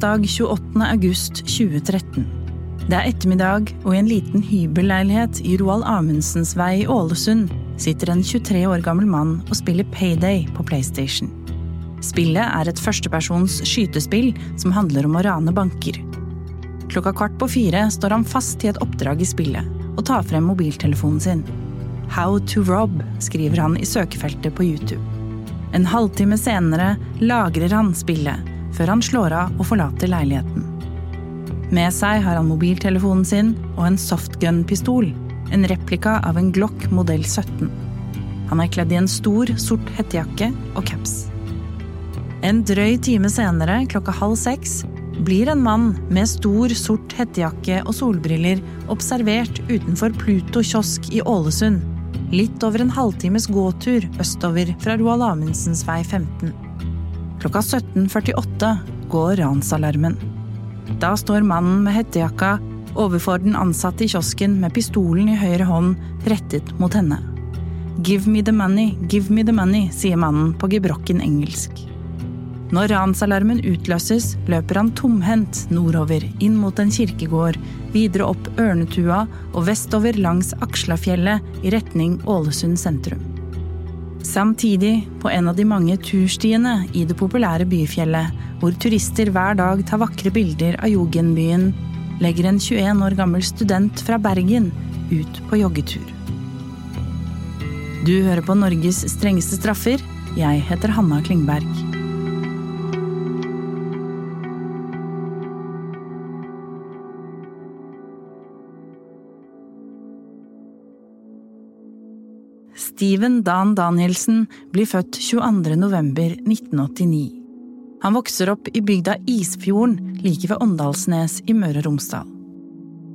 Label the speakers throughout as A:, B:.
A: Onsdag 28. august 2013. Det er ettermiddag, og i en liten hybelleilighet i Roald Amundsens vei i Ålesund sitter en 23 år gammel mann og spiller Payday på PlayStation. Spillet er et førstepersons skytespill som handler om å rane banker. Klokka kvart på fire står han fast i et oppdrag i spillet og tar frem mobiltelefonen sin. How to rob, skriver han i søkefeltet på YouTube. En halvtime senere lagrer han spillet før han slår av og forlater leiligheten. Med seg har han mobiltelefonen sin og en softgun-pistol, en replika av en Glock modell 17. Han er kledd i en stor, sort hettejakke og caps. En drøy time senere, klokka halv seks, blir en mann med stor, sort hettejakke og solbriller observert utenfor Pluto kiosk i Ålesund, litt over en halvtimes gåtur østover fra Roald Amundsens vei 15. Klokka 17.48 går ransalarmen. Da står mannen med hettejakka overfor den ansatte i kiosken med pistolen i høyre hånd rettet mot henne. Give me the money, give me the money, sier mannen på gebrokken engelsk. Når ransalarmen utløses, løper han tomhendt nordover, inn mot en kirkegård, videre opp Ørnetua og vestover langs Akslafjellet i retning Ålesund sentrum. Samtidig, på en av de mange turstiene i det populære byfjellet, hvor turister hver dag tar vakre bilder av Jogenbyen, legger en 21 år gammel student fra Bergen ut på joggetur. Du hører på Norges strengeste straffer. Jeg heter Hanna Klingberg. Steven Dan Danielsen blir født 22. november 1989. Han vokser opp i bygda Isfjorden like ved Åndalsnes i Møre og Romsdal.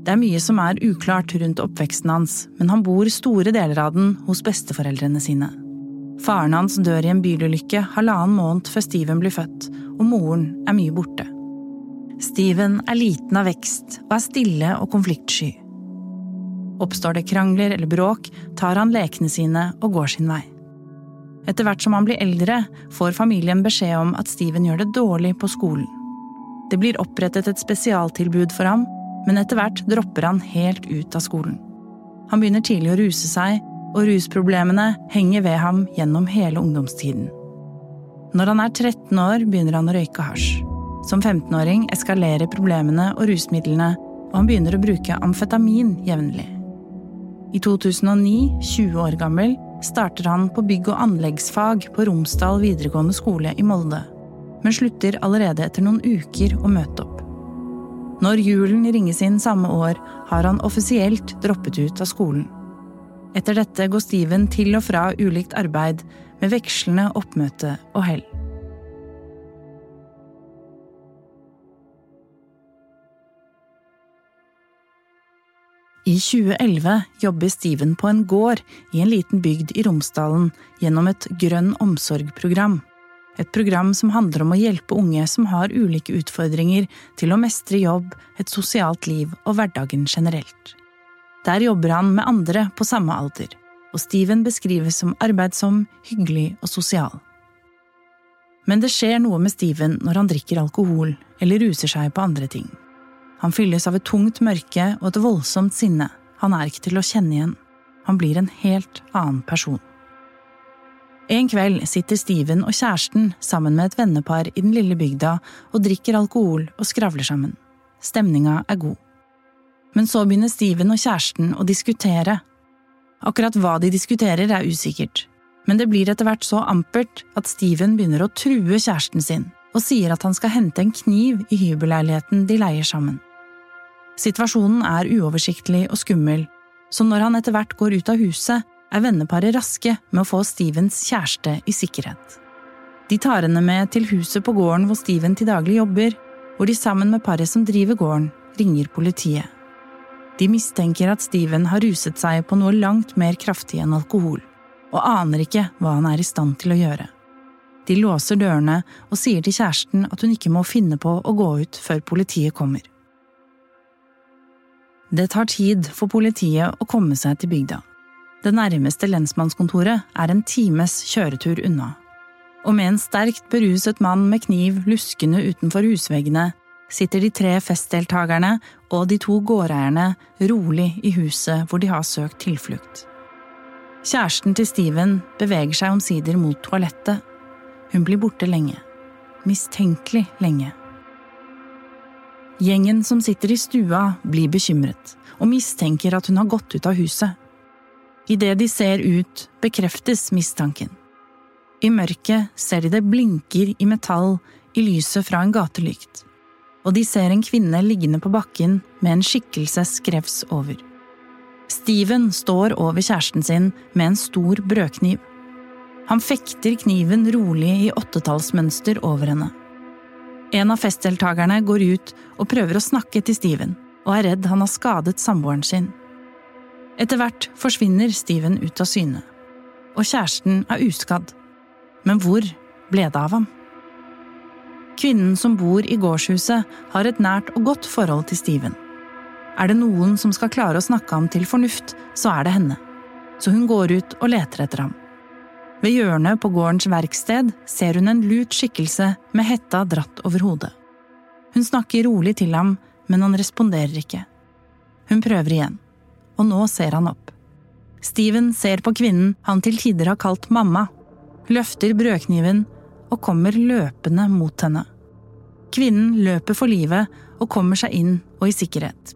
A: Det er mye som er uklart rundt oppveksten hans, men han bor store deler av den hos besteforeldrene sine. Faren hans dør i en bilulykke halvannen måned før Steven blir født, og moren er mye borte. Steven er liten av vekst og er stille og konfliktsky. Oppstår det krangler eller bråk, tar han lekene sine og går sin vei. Etter hvert som han blir eldre, får familien beskjed om at Steven gjør det dårlig på skolen. Det blir opprettet et spesialtilbud for ham, men etter hvert dropper han helt ut av skolen. Han begynner tidlig å ruse seg, og rusproblemene henger ved ham gjennom hele ungdomstiden. Når han er 13 år, begynner han å røyke hasj. Som 15-åring eskalerer problemene og rusmidlene, og han begynner å bruke amfetamin jevnlig. I 2009, 20 år gammel, starter han på bygg- og anleggsfag på Romsdal videregående skole i Molde, men slutter allerede etter noen uker å møte opp. Når julen ringes inn samme år, har han offisielt droppet ut av skolen. Etter dette går Steven til og fra ulikt arbeid, med vekslende oppmøte og hell. I 2011 jobber Steven på en gård i en liten bygd i Romsdalen gjennom et Grønn omsorg-program. Et program som handler om å hjelpe unge som har ulike utfordringer til å mestre jobb, et sosialt liv og hverdagen generelt. Der jobber han med andre på samme alder, og Steven beskrives som arbeidsom, hyggelig og sosial. Men det skjer noe med Steven når han drikker alkohol eller ruser seg på andre ting. Han fylles av et tungt mørke og et voldsomt sinne. Han er ikke til å kjenne igjen. Han blir en helt annen person. En kveld sitter Steven og kjæresten sammen med et vennepar i den lille bygda og drikker alkohol og skravler sammen. Stemninga er god. Men så begynner Steven og kjæresten å diskutere. Akkurat hva de diskuterer, er usikkert, men det blir etter hvert så ampert at Steven begynner å true kjæresten sin og sier at han skal hente en kniv i hybelleiligheten de leier sammen. Situasjonen er uoversiktlig og skummel, så når han etter hvert går ut av huset, er venneparet raske med å få Stevens kjæreste i sikkerhet. De tar henne med til huset på gården hvor Steven til daglig jobber, hvor de sammen med paret som driver gården, ringer politiet. De mistenker at Steven har ruset seg på noe langt mer kraftig enn alkohol, og aner ikke hva han er i stand til å gjøre. De låser dørene og sier til kjæresten at hun ikke må finne på å gå ut før politiet kommer. Det tar tid for politiet å komme seg til bygda. Det nærmeste lensmannskontoret er en times kjøretur unna. Og med en sterkt beruset mann med kniv luskende utenfor husveggene sitter de tre festdeltakerne og de to gårdeierne rolig i huset hvor de har søkt tilflukt. Kjæresten til Steven beveger seg omsider mot toalettet. Hun blir borte lenge. Mistenkelig lenge. Gjengen som sitter i stua, blir bekymret og mistenker at hun har gått ut av huset. Idet de ser ut, bekreftes mistanken. I mørket ser de det blinker i metall i lyset fra en gatelykt og de ser en kvinne liggende på bakken med en skikkelse skrevs over. Steven står over kjæresten sin med en stor brødkniv. Han fekter kniven rolig i åttetallsmønster over henne. En av festdeltakerne går ut og prøver å snakke til Steven, og er redd han har skadet samboeren sin. Etter hvert forsvinner Steven ut av syne, og kjæresten er uskadd. Men hvor ble det av ham? Kvinnen som bor i gårdshuset, har et nært og godt forhold til Steven. Er det noen som skal klare å snakke ham til fornuft, så er det henne. Så hun går ut og leter etter ham. Ved hjørnet på gårdens verksted ser hun en lut skikkelse med hetta dratt over hodet. Hun snakker rolig til ham, men han responderer ikke. Hun prøver igjen, og nå ser han opp. Steven ser på kvinnen han til tider har kalt mamma, løfter brødkniven og kommer løpende mot henne. Kvinnen løper for livet og kommer seg inn og i sikkerhet.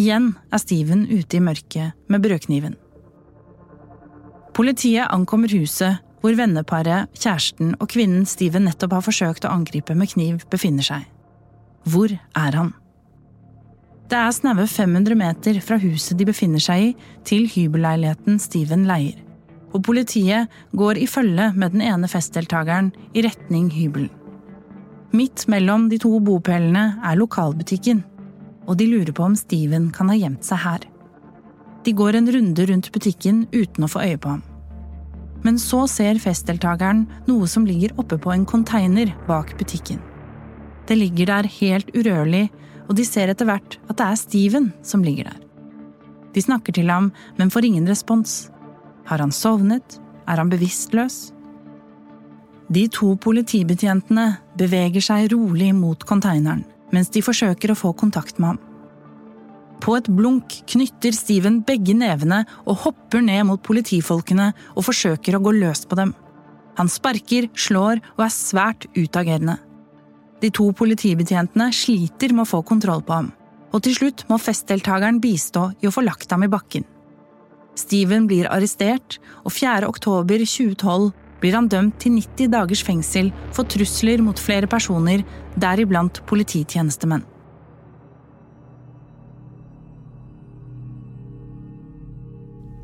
A: Igjen er Steven ute i mørket med brødkniven. Politiet ankommer huset hvor venneparet, kjæresten og kvinnen Steven nettopp har forsøkt å angripe med kniv, befinner seg. Hvor er han? Det er snaue 500 meter fra huset de befinner seg i, til hybelleiligheten Steven leier og politiet går i følge med den ene festdeltakeren i retning hybelen. Midt mellom de to bopelene er lokalbutikken, og de lurer på om Steven kan ha gjemt seg her. De går en runde rundt butikken uten å få øye på ham. Men så ser festdeltakeren noe som ligger oppe på en konteiner bak butikken. Det ligger der helt urørlig, og de ser etter hvert at det er Steven som ligger der. De snakker til ham, men får ingen respons. Har han sovnet? Er han bevisstløs? De to politibetjentene beveger seg rolig mot konteineren mens de forsøker å få kontakt med ham. På et blunk knytter Steven begge nevene og hopper ned mot politifolkene og forsøker å gå løs på dem. Han sparker, slår og er svært utagerende. De to politibetjentene sliter med å få kontroll på ham, og til slutt må festdeltakeren bistå i å få lagt ham i bakken. Steven blir arrestert, og 4. oktober 2012 blir han dømt til 90 dagers fengsel for trusler mot flere personer, deriblant polititjenestemenn.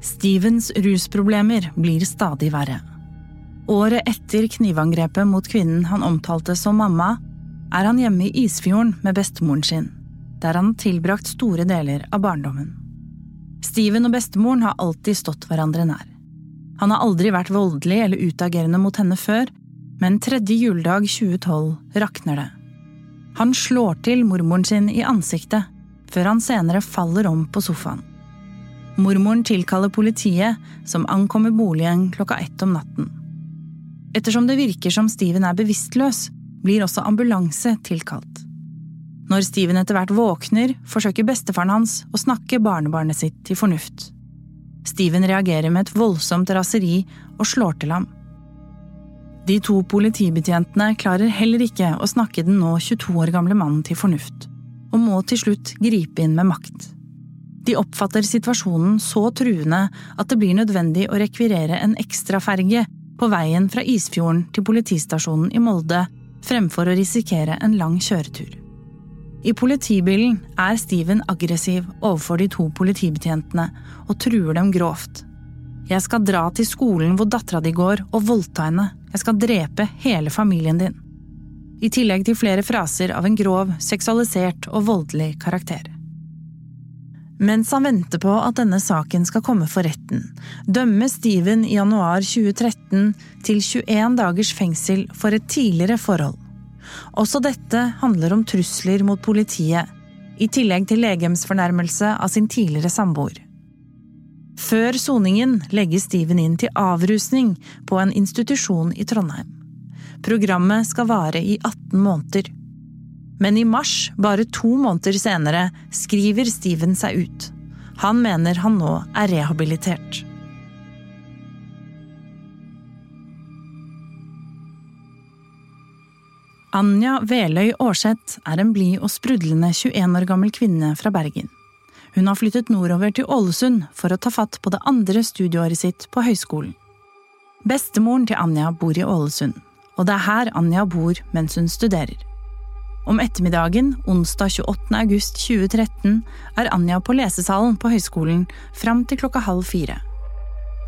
A: Stevens rusproblemer blir stadig verre. Året etter knivangrepet mot kvinnen han omtalte som mamma, er han hjemme i Isfjorden med bestemoren sin, der han har tilbrakt store deler av barndommen. Steven og bestemoren har alltid stått hverandre nær. Han har aldri vært voldelig eller utagerende mot henne før, men tredje juledag 2012 rakner det. Han slår til mormoren sin i ansiktet, før han senere faller om på sofaen. Mormoren tilkaller politiet, som ankommer boligen klokka ett om natten. Ettersom det virker som Steven er bevisstløs, blir også ambulanse tilkalt. Når Steven etter hvert våkner, forsøker bestefaren hans å snakke barnebarnet sitt til fornuft. Steven reagerer med et voldsomt raseri og slår til ham. De to politibetjentene klarer heller ikke å snakke den nå 22 år gamle mannen til fornuft, og må til slutt gripe inn med makt. De oppfatter situasjonen så truende at det blir nødvendig å rekvirere en ekstraferge på veien fra Isfjorden til politistasjonen i Molde fremfor å risikere en lang kjøretur. I politibilen er Steven aggressiv overfor de to politibetjentene og truer dem grovt. Jeg skal dra til skolen hvor dattera di går og voldta henne. Jeg skal drepe hele familien din. I tillegg til flere fraser av en grov, seksualisert og voldelig karakter. Mens han venter på at denne saken skal komme for retten, dømmes Steven i januar 2013 til 21 dagers fengsel for et tidligere forhold. Også dette handler om trusler mot politiet, i tillegg til legemsfornærmelse av sin tidligere samboer. Før soningen legges Steven inn til avrusning på en institusjon i Trondheim. Programmet skal vare i 18 måneder. Men i mars, bare to måneder senere, skriver Steven seg ut. Han mener han nå er rehabilitert. Anja Veløy Aarseth er en blid og sprudlende 21 år gammel kvinne fra Bergen. Hun har flyttet nordover til Ålesund for å ta fatt på det andre studieåret sitt på høyskolen. Bestemoren til Anja bor i Ålesund, og det er her Anja bor mens hun studerer. Om ettermiddagen onsdag 28. august 2013 er Anja på lesesalen på høyskolen fram til klokka halv fire.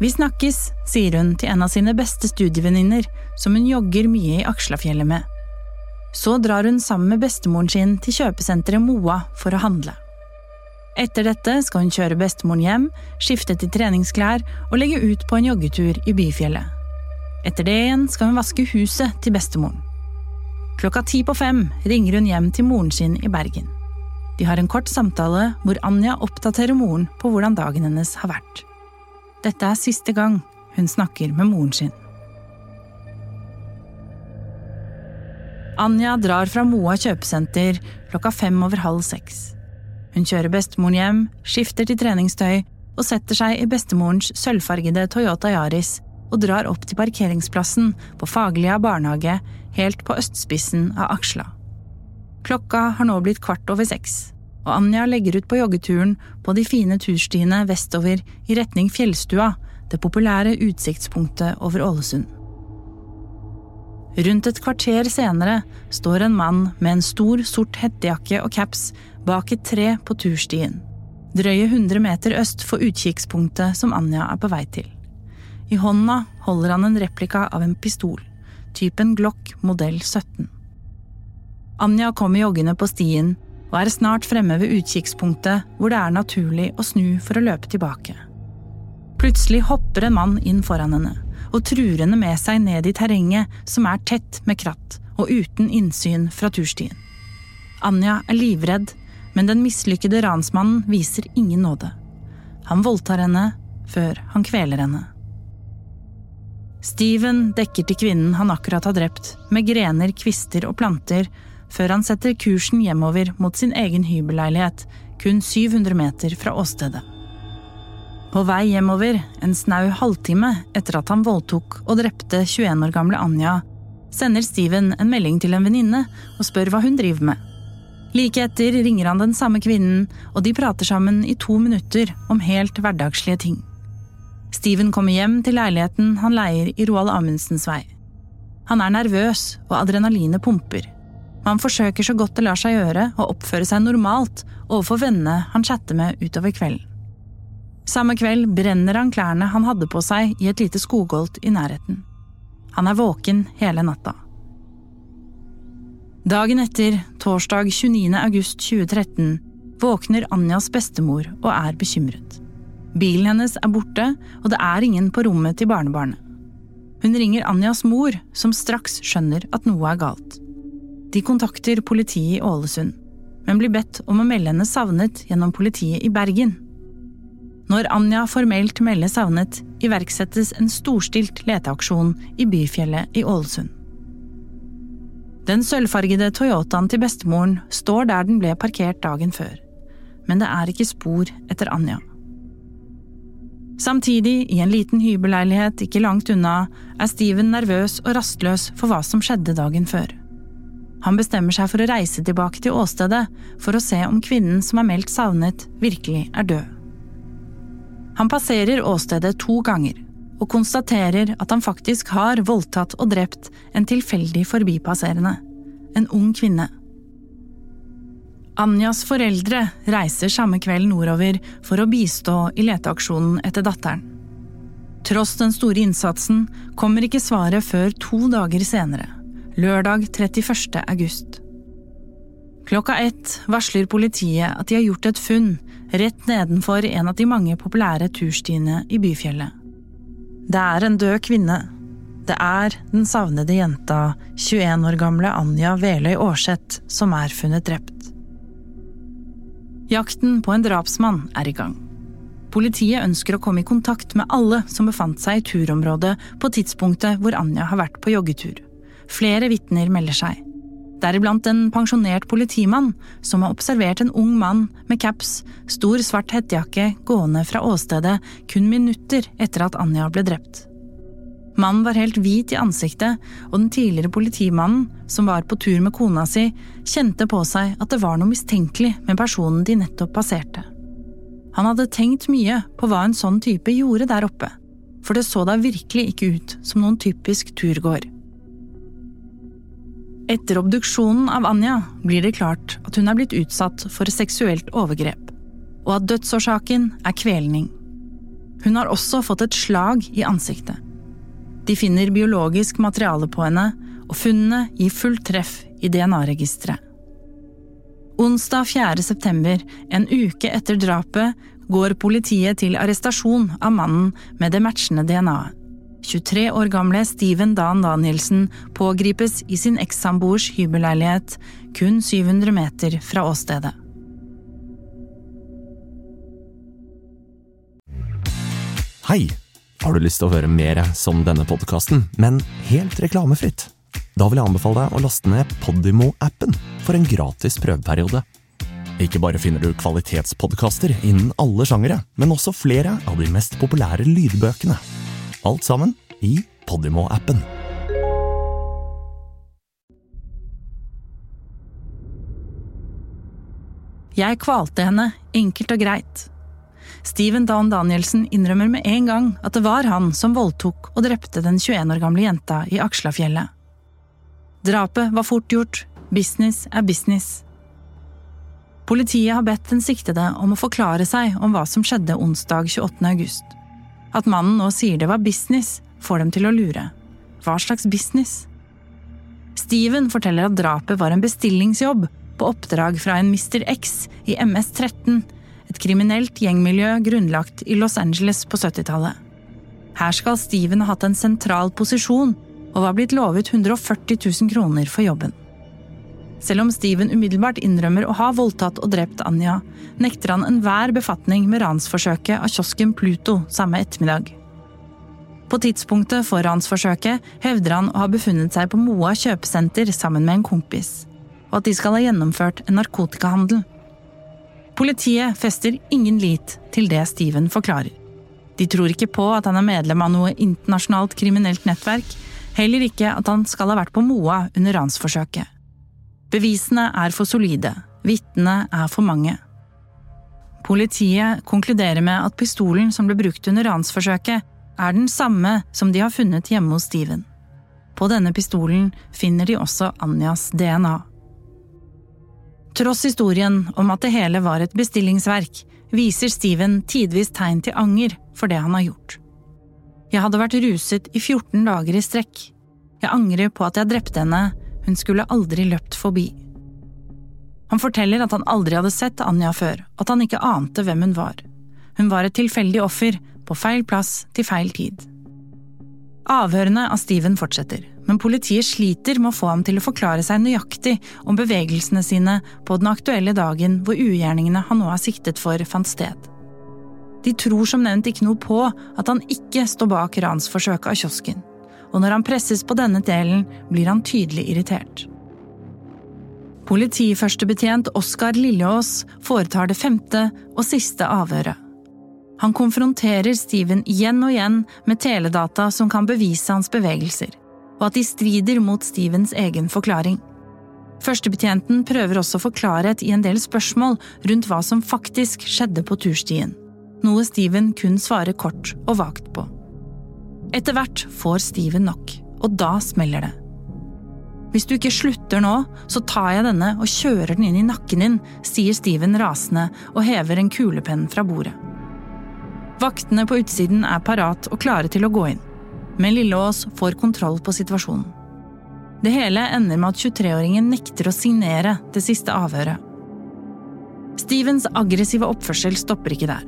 A: Vi snakkes, sier hun til en av sine beste studievenninner, som hun jogger mye i Akslafjellet med. Så drar hun sammen med bestemoren sin til kjøpesenteret Moa for å handle. Etter dette skal hun kjøre bestemoren hjem, skifte til treningsklær og legge ut på en joggetur i Byfjellet. Etter det igjen skal hun vaske huset til bestemoren. Klokka ti på fem ringer hun hjem til moren sin i Bergen. De har en kort samtale hvor Anja oppdaterer moren på hvordan dagen hennes har vært. Dette er siste gang hun snakker med moren sin. Anja drar fra Moa kjøpesenter klokka fem over halv seks. Hun kjører bestemoren hjem, skifter til treningstøy og setter seg i bestemorens sølvfargede Toyota Yaris og drar opp til parkeringsplassen på Faglia barnehage helt på østspissen av Aksla. Klokka har nå blitt kvart over seks, og Anja legger ut på joggeturen på de fine turstiene vestover i retning Fjellstua, det populære utsiktspunktet over Ålesund. Rundt et kvarter senere står en mann med en stor, sort hettejakke og caps bak et tre på turstien, drøye 100 meter øst for utkikkspunktet som Anja er på vei til. I hånda holder han en replika av en pistol, typen Glock modell 17. Anja kommer joggende på stien og er snart fremme ved utkikkspunktet hvor det er naturlig å snu for å løpe tilbake. Plutselig hopper en mann inn foran henne og truer henne med seg ned i terrenget som er tett med kratt og uten innsyn fra turstien. Anja er livredd, men den mislykkede ransmannen viser ingen nåde. Han voldtar henne før han kveler henne. Steven dekker til kvinnen han akkurat har drept, med grener, kvister og planter, før han setter kursen hjemover mot sin egen hybelleilighet, kun 700 meter fra åstedet. På vei hjemover, en snau halvtime etter at han voldtok og drepte 21 år gamle Anja, sender Steven en melding til en venninne og spør hva hun driver med. Like etter ringer han den samme kvinnen, og de prater sammen i to minutter om helt hverdagslige ting. Steven kommer hjem til leiligheten han leier i Roald Amundsens vei. Han er nervøs, og adrenalinet pumper. Man forsøker så godt det lar seg gjøre å oppføre seg normalt overfor vennene han chatter med utover kvelden. Samme kveld brenner han klærne han hadde på seg i et lite skogholt i nærheten. Han er våken hele natta. Dagen etter, torsdag 29. august 2013, våkner Anjas bestemor og er bekymret. Bilen hennes er borte, og det er ingen på rommet til barnebarnet. Hun ringer Anjas mor, som straks skjønner at noe er galt. De kontakter politiet i Ålesund, men blir bedt om å melde henne savnet gjennom politiet i Bergen. Når Anja formelt melder savnet, iverksettes en storstilt leteaksjon i Byfjellet i Ålesund. Den sølvfargede Toyotaen til bestemoren står der den ble parkert dagen før, men det er ikke spor etter Anja. Samtidig, i en liten hybelleilighet ikke langt unna, er Steven nervøs og rastløs for hva som skjedde dagen før. Han bestemmer seg for å reise tilbake til åstedet for å se om kvinnen som er meldt savnet, virkelig er død. Han passerer åstedet to ganger, og konstaterer at han faktisk har voldtatt og drept en tilfeldig forbipasserende, en ung kvinne. Anjas foreldre reiser samme kveld nordover for å bistå i leteaksjonen etter datteren. Tross den store innsatsen kommer ikke svaret før to dager senere, lørdag 31. august. Klokka ett varsler politiet at de har gjort et funn rett nedenfor en av de mange populære turstiene i byfjellet. Det er en død kvinne. Det er den savnede jenta, 21 år gamle Anja Veløy Aarseth, som er funnet drept. Jakten på en drapsmann er i gang. Politiet ønsker å komme i kontakt med alle som befant seg i turområdet på tidspunktet hvor Anja har vært på joggetur. Flere vitner melder seg. Deriblant en pensjonert politimann som har observert en ung mann med caps, stor svart hettejakke gående fra åstedet kun minutter etter at Anja ble drept. Mannen var helt hvit i ansiktet, og den tidligere politimannen, som var på tur med kona si, kjente på seg at det var noe mistenkelig med personen de nettopp passerte. Han hadde tenkt mye på hva en sånn type gjorde der oppe, for det så da virkelig ikke ut som noen typisk turgåer. Etter obduksjonen av Anja blir det klart at hun er blitt utsatt for seksuelt overgrep, og at dødsårsaken er kvelning. Hun har også fått et slag i ansiktet. De finner biologisk materiale på henne, og funnene gir fullt treff i DNA-registeret. Onsdag 4. september, en uke etter drapet, går politiet til arrestasjon av mannen med det matchende DNA-et. 23 år gamle Steven Dan Danielsen pågripes i sin ekssamboers hybelleilighet kun 700 meter fra åstedet.
B: Hei! Har du lyst til å høre mer som denne podkasten, men helt reklamefritt? Da vil jeg anbefale deg å laste ned Podimo-appen for en gratis prøveperiode. Ikke bare finner du kvalitetspodkaster innen alle sjangere, men også flere av de mest populære lydbøkene. Alt sammen i Podimo-appen.
A: Jeg kvalte henne, enkelt og greit. Steven Dan Danielsen innrømmer med en gang at det var han som voldtok og drepte den 21 år gamle jenta i Akslafjellet. Drapet var fort gjort, business er business. Politiet har bedt den siktede om å forklare seg om hva som skjedde onsdag 28. august. At mannen nå sier det var business, får dem til å lure. Hva slags business? Steven forteller at drapet var en bestillingsjobb på oppdrag fra en Mr. X i MS-13, et kriminelt gjengmiljø grunnlagt i Los Angeles på 70-tallet. Her skal Steven ha hatt en sentral posisjon og var blitt lovet 140 000 kroner for jobben. Selv om Steven umiddelbart innrømmer å ha voldtatt og drept Anja, nekter han enhver befatning med ransforsøket av kiosken Pluto samme ettermiddag. På tidspunktet for ransforsøket hevder han å ha befunnet seg på Moa kjøpesenter sammen med en kompis, og at de skal ha gjennomført en narkotikahandel. Politiet fester ingen lit til det Steven forklarer. De tror ikke på at han er medlem av noe internasjonalt kriminelt nettverk, heller ikke at han skal ha vært på Moa under ransforsøket. Bevisene er for solide, vitnene er for mange. Politiet konkluderer med at pistolen som ble brukt under ransforsøket, er den samme som de har funnet hjemme hos Steven. På denne pistolen finner de også Anjas DNA. Tross historien om at det hele var et bestillingsverk, viser Steven tidvis tegn til anger for det han har gjort. Jeg hadde vært ruset i 14 dager i strekk. Jeg angrer på at jeg drepte henne, hun skulle aldri løpt forbi. Han forteller at han aldri hadde sett Anja før, at han ikke ante hvem hun var. Hun var et tilfeldig offer, på feil plass til feil tid. Avhørene av Steven fortsetter, men politiet sliter med å få ham til å forklare seg nøyaktig om bevegelsene sine på den aktuelle dagen hvor ugjerningene han nå er siktet for, fant sted. De tror som nevnt ikke noe på at han ikke står bak ransforsøket av kiosken, og når han presses på denne delen, blir han tydelig irritert. Politiførstebetjent Oskar Lilleås foretar det femte og siste avhøret. Han konfronterer Steven igjen og igjen med teledata som kan bevise hans bevegelser, og at de strider mot Stevens egen forklaring. Førstebetjenten prøver også å få klarhet i en del spørsmål rundt hva som faktisk skjedde på turstien, noe Steven kun svarer kort og vagt på. Etter hvert får Steven nok, og da smeller det. Hvis du ikke slutter nå, så tar jeg denne og kjører den inn i nakken din, sier Steven rasende og hever en kulepenn fra bordet. Vaktene på utsiden er parat og klare til å gå inn, men Lilleås får kontroll på situasjonen. Det hele ender med at 23-åringen nekter å signere det siste avhøret. Stevens aggressive oppførsel stopper ikke der.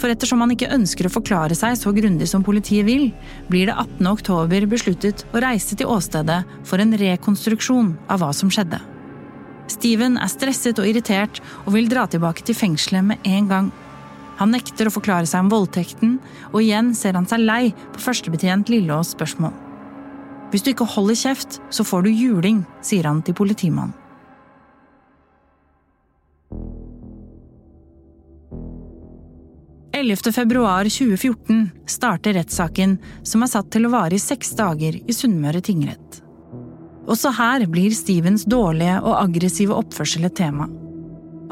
A: For ettersom han ikke ønsker å forklare seg så grundig som politiet vil, blir det 18. oktober besluttet å reise til åstedet for en rekonstruksjon av hva som skjedde. Steven er stresset og irritert og vil dra tilbake til fengselet med en gang. Han nekter å forklare seg om voldtekten, og igjen ser han seg lei på førstebetjent Lilleås spørsmål. Hvis du ikke holder kjeft, så får du juling, sier han til politimannen. 11. februar 2014 starter rettssaken som er satt til å vare i seks dager i Sunnmøre tingrett. Også her blir Stevens dårlige og aggressive oppførsel et tema.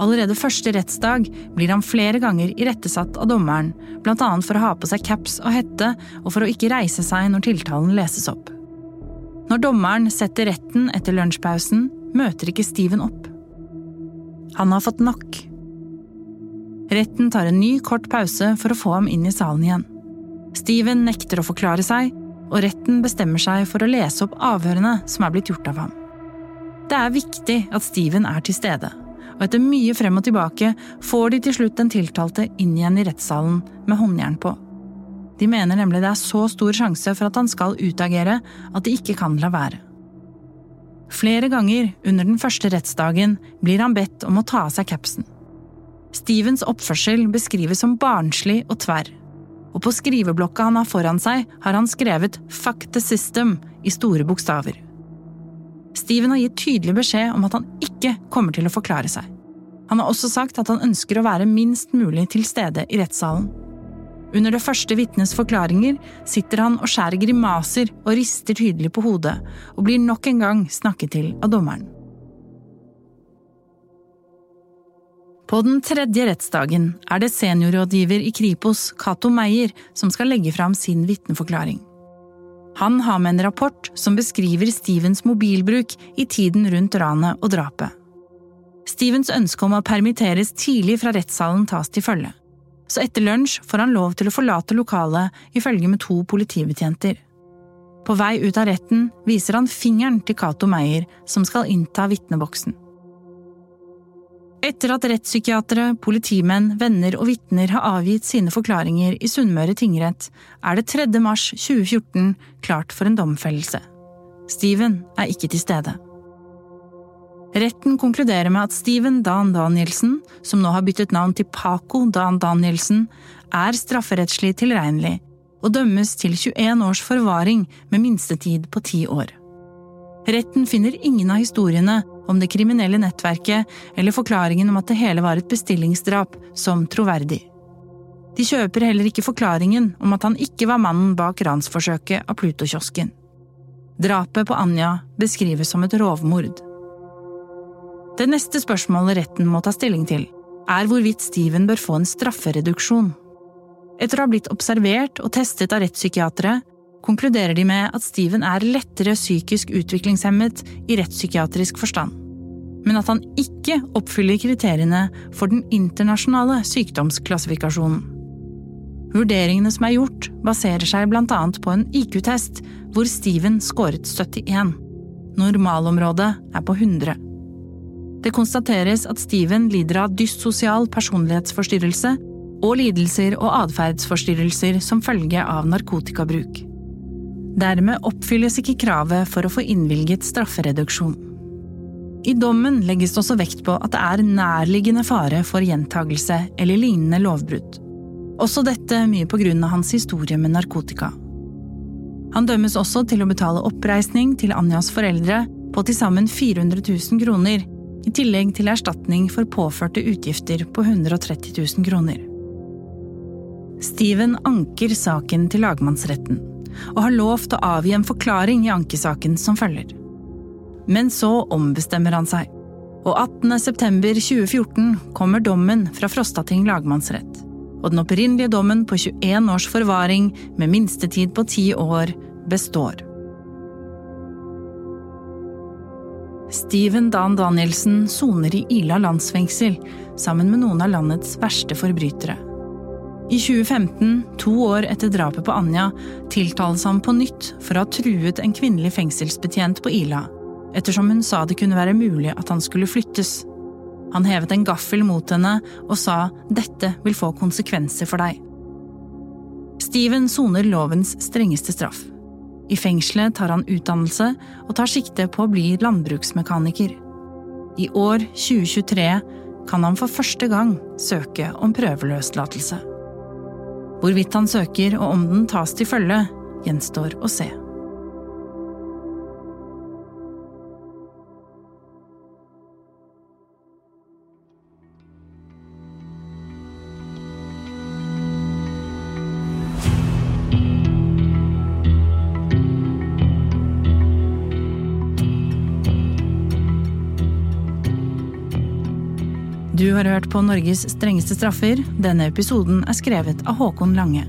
A: Allerede første rettsdag blir han flere ganger irettesatt av dommeren, bl.a. for å ha på seg caps og hette og for å ikke reise seg når tiltalen leses opp. Når dommeren setter retten etter lunsjpausen, møter ikke Steven opp. Han har fått nok. Retten tar en ny, kort pause for å få ham inn i salen igjen. Steven nekter å forklare seg, og retten bestemmer seg for å lese opp avhørene som er blitt gjort av ham. Det er viktig at Steven er til stede, og etter mye frem og tilbake får de til slutt den tiltalte inn igjen i rettssalen med håndjern på. De mener nemlig det er så stor sjanse for at han skal utagere at de ikke kan la være. Flere ganger under den første rettsdagen blir han bedt om å ta av seg capsen. Stevens oppførsel beskrives som barnslig og tverr. Og på skriveblokka han har foran seg, har han skrevet 'fuck the system' i store bokstaver. Steven har gitt tydelig beskjed om at han ikke kommer til å forklare seg. Han har også sagt at han ønsker å være minst mulig til stede i rettssalen. Under det første vitnets forklaringer sitter han og skjærer grimaser og rister tydelig på hodet, og blir nok en gang snakket til av dommeren. På den tredje rettsdagen er det seniorrådgiver i Kripos, Cato Meyer, som skal legge fram sin vitneforklaring. Han har med en rapport som beskriver Stevens mobilbruk i tiden rundt ranet og drapet. Stevens ønske om å permitteres tidlig fra rettssalen tas til følge. Så etter lunsj får han lov til å forlate lokalet i følge med to politibetjenter. På vei ut av retten viser han fingeren til Cato Meyer, som skal innta vitneboksen. Etter at rettspsykiatere, politimenn, venner og vitner har avgitt sine forklaringer i Sunnmøre tingrett, er det 3. mars 2014 klart for en domfellelse. Steven er ikke til stede. Retten konkluderer med at Steven Dan Danielsen, som nå har byttet navn til Paco Dan Danielsen, er strafferettslig tilregnelig og dømmes til 21 års forvaring med minstetid på ti år. Retten finner ingen av historiene om det kriminelle nettverket eller forklaringen om at det hele var et bestillingsdrap, som troverdig. De kjøper heller ikke forklaringen om at han ikke var mannen bak ransforsøket av Pluto-kiosken. Drapet på Anja beskrives som et rovmord. Det neste spørsmålet retten må ta stilling til, er hvorvidt Steven bør få en straffereduksjon. Etter å ha blitt observert og testet av rettspsykiatere konkluderer de med at Steven er lettere psykisk utviklingshemmet i rettspsykiatrisk forstand, men at han ikke oppfyller kriteriene for den internasjonale sykdomsklassifikasjonen. Vurderingene som er gjort, baserer seg blant annet på en IQ-test hvor Steven skåret 71. Normalområdet er på 100. Det konstateres at Steven lider av dyssosial personlighetsforstyrrelse og lidelser og atferdsforstyrrelser som følge av narkotikabruk. Dermed oppfylles ikke kravet for å få innvilget straffereduksjon. I dommen legges det også vekt på at det er nærliggende fare for gjentagelse eller lignende lovbrudd. Også dette mye på grunn av hans historie med narkotika. Han dømmes også til å betale oppreisning til Anjas foreldre på til sammen 400 000 kroner, i tillegg til erstatning for påførte utgifter på 130 000 kroner. Steven anker saken til lagmannsretten og har lovt å avgi en forklaring i ankesaken som følger. Men så ombestemmer han seg, og 18. september 2014 kommer dommen fra Frostating lagmannsrett. Og den opprinnelige dommen på 21 års forvaring med minstetid på 10 år består. Steven Dan Danielsen soner i Ila landsfengsel sammen med noen av landets verste forbrytere. I 2015, to år etter drapet på Anja, tiltales han på nytt for å ha truet en kvinnelig fengselsbetjent på Ila, ettersom hun sa det kunne være mulig at han skulle flyttes. Han hevet en gaffel mot henne og sa dette vil få konsekvenser for deg. Steven soner lovens strengeste straff. I fengselet tar han utdannelse og tar sikte på å bli landbruksmekaniker. I år 2023 kan han for første gang søke om prøveløslatelse. Hvorvidt han søker og om den tas til følge, gjenstår å se. Du har hørt på Norges strengeste straffer. Denne episoden er skrevet av Håkon Lange.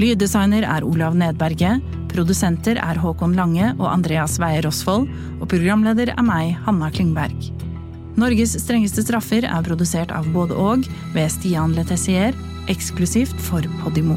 A: Lyddesigner er Olav Nedberget. Produsenter er Håkon Lange og Andreas Weie Rosvold. Og programleder er meg, Hanna Klingberg. Norges strengeste straffer er produsert av både og ved Stian Letessier, eksklusivt for Podimo.